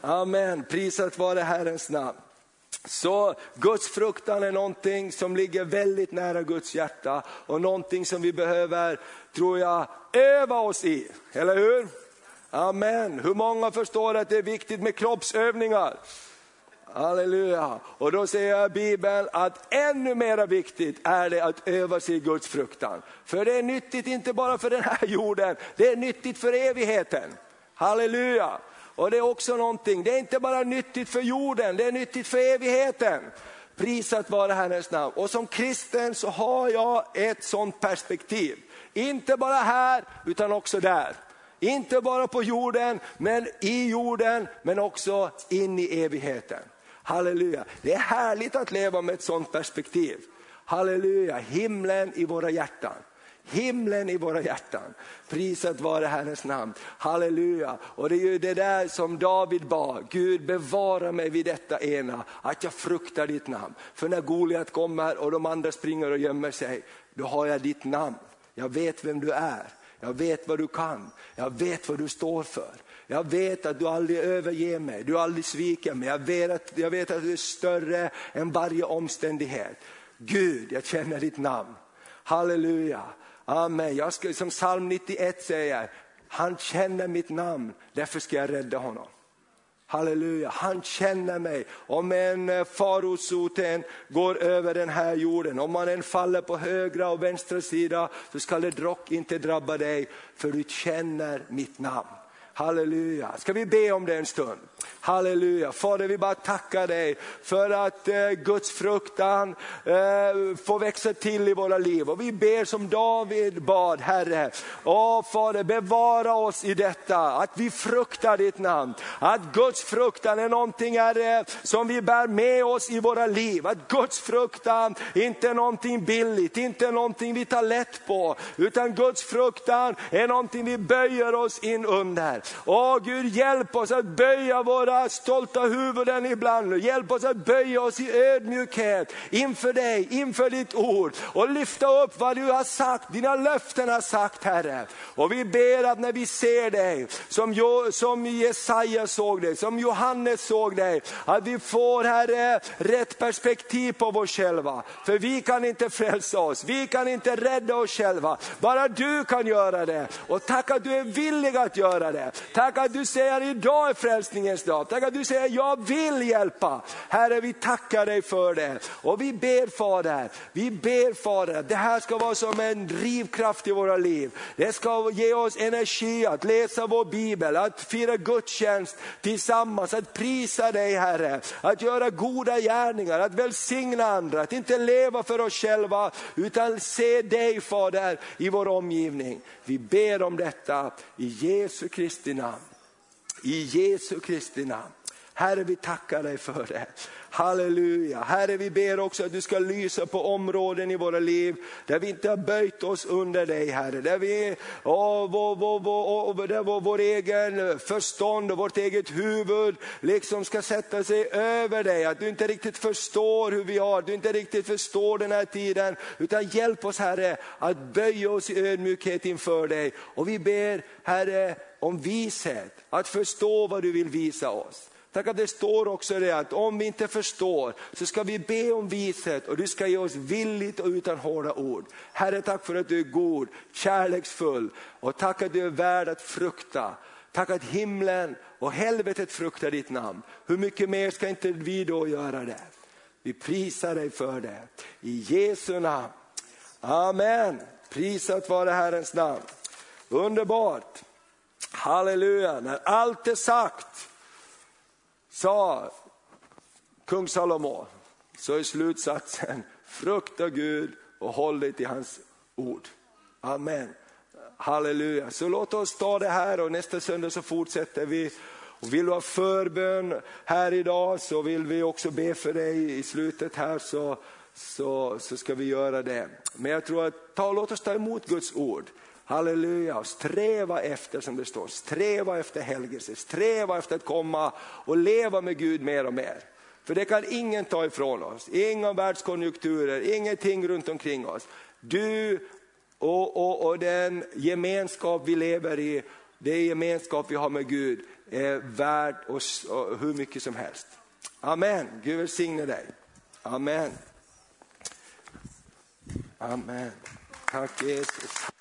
Amen, prisat vare Herrens namn. Så Guds fruktan är någonting som ligger väldigt nära Guds hjärta och någonting som vi behöver, tror jag, öva oss i. Eller hur? Amen. Hur många förstår att det är viktigt med kroppsövningar? Halleluja. Och då säger Bibeln att ännu mer viktigt är det att öva sig i Guds fruktan. För det är nyttigt inte bara för den här jorden, det är nyttigt för evigheten. Halleluja. Och det är också någonting, det är inte bara nyttigt för jorden, det är nyttigt för evigheten. Prisat vare Herrens namn. Och som kristen så har jag ett sånt perspektiv. Inte bara här, utan också där. Inte bara på jorden, men i jorden, men också in i evigheten. Halleluja, det är härligt att leva med ett sånt perspektiv. Halleluja, himlen i våra hjärtan himlen i våra hjärtan. Prisat vare Herrens namn. Halleluja. Och det är ju det där som David bad, Gud bevara mig vid detta ena, att jag fruktar ditt namn. För när Goliat kommer och de andra springer och gömmer sig, då har jag ditt namn. Jag vet vem du är, jag vet vad du kan, jag vet vad du står för. Jag vet att du aldrig överger mig, du aldrig sviker mig. Jag vet, att, jag vet att du är större än varje omständighet. Gud, jag känner ditt namn. Halleluja. Amen. Jag ska, som psalm 91 säger, han känner mitt namn, därför ska jag rädda honom. Halleluja, han känner mig. Om en eh, farosoten går över den här jorden, om man än faller på högra och vänstra sida, så ska det dock inte drabba dig, för du känner mitt namn. Halleluja. Ska vi be om det en stund? Halleluja. Fader vi bara tackar dig för att eh, Guds fruktan eh, får växa till i våra liv. Och vi ber som David bad, Herre. Åh Fader bevara oss i detta, att vi fruktar ditt namn. Att Guds fruktan är någonting Herre, som vi bär med oss i våra liv. Att Guds fruktan inte är någonting billigt, inte någonting vi tar lätt på. Utan Guds fruktan är någonting vi böjer oss in under. Åh Gud, hjälp oss att böja våra stolta huvuden ibland. Hjälp oss att böja oss i ödmjukhet inför dig, inför ditt ord. Och lyfta upp vad du har sagt, dina löften har sagt Herre. Och vi ber att när vi ser dig, som, jo, som Jesaja såg dig, som Johannes såg dig, att vi får Herre rätt perspektiv på oss själva. För vi kan inte frälsa oss, vi kan inte rädda oss själva. Bara du kan göra det. Och tack att du är villig att göra det. Tack att du säger idag är frälsningens dag. Tack att du säger jag vill hjälpa. Herre vi tackar dig för det. Och vi ber Fader, vi ber Fader, det här ska vara som en drivkraft i våra liv. Det ska ge oss energi att läsa vår bibel, att fira gudstjänst tillsammans, att prisa dig Herre. Att göra goda gärningar, att välsigna andra, att inte leva för oss själva utan se dig Fader i vår omgivning. Vi ber om detta i Jesu Kristi namn. I Jesu Kristi namn. Herre vi tackar dig för det. Halleluja. Herre vi ber också att du ska lysa på områden i våra liv där vi inte har böjt oss under dig Herre. Där, vi, åh, vår, vår, vår, där vår, vår egen förstånd och vårt eget huvud liksom ska sätta sig över dig. Att du inte riktigt förstår hur vi har, du inte riktigt förstår den här tiden. Utan hjälp oss Herre att böja oss i ödmjukhet inför dig. Och vi ber Herre om vishet, att förstå vad du vill visa oss. Tack att det står också det att om vi inte förstår så ska vi be om vishet och du ska ge oss villigt och utan hårda ord. Herre tack för att du är god, kärleksfull och tack att du är värd att frukta. Tack att himlen och helvetet fruktar ditt namn. Hur mycket mer ska inte vi då göra det? Vi prisar dig för det. I Jesu namn. Amen. Prisat vare Herrens namn. Underbart. Halleluja. När allt är sagt sa kung Salomo, så är slutsatsen, frukta Gud och håll dig till hans ord. Amen. Halleluja. Så låt oss ta det här och nästa söndag så fortsätter vi. Och vill du ha förbön här idag så vill vi också be för dig i slutet här så, så, så ska vi göra det. Men jag tror att ta, låt oss ta emot Guds ord. Halleluja, sträva efter som det står, sträva efter helgelse, sträva efter att komma och leva med Gud mer och mer. För det kan ingen ta ifrån oss, inga världskonjunkturer, ingenting runt omkring oss. Du och, och, och den gemenskap vi lever i, det gemenskap vi har med Gud är värd oss hur mycket som helst. Amen, Gud välsigne dig. Amen. Amen. Tack Jesus.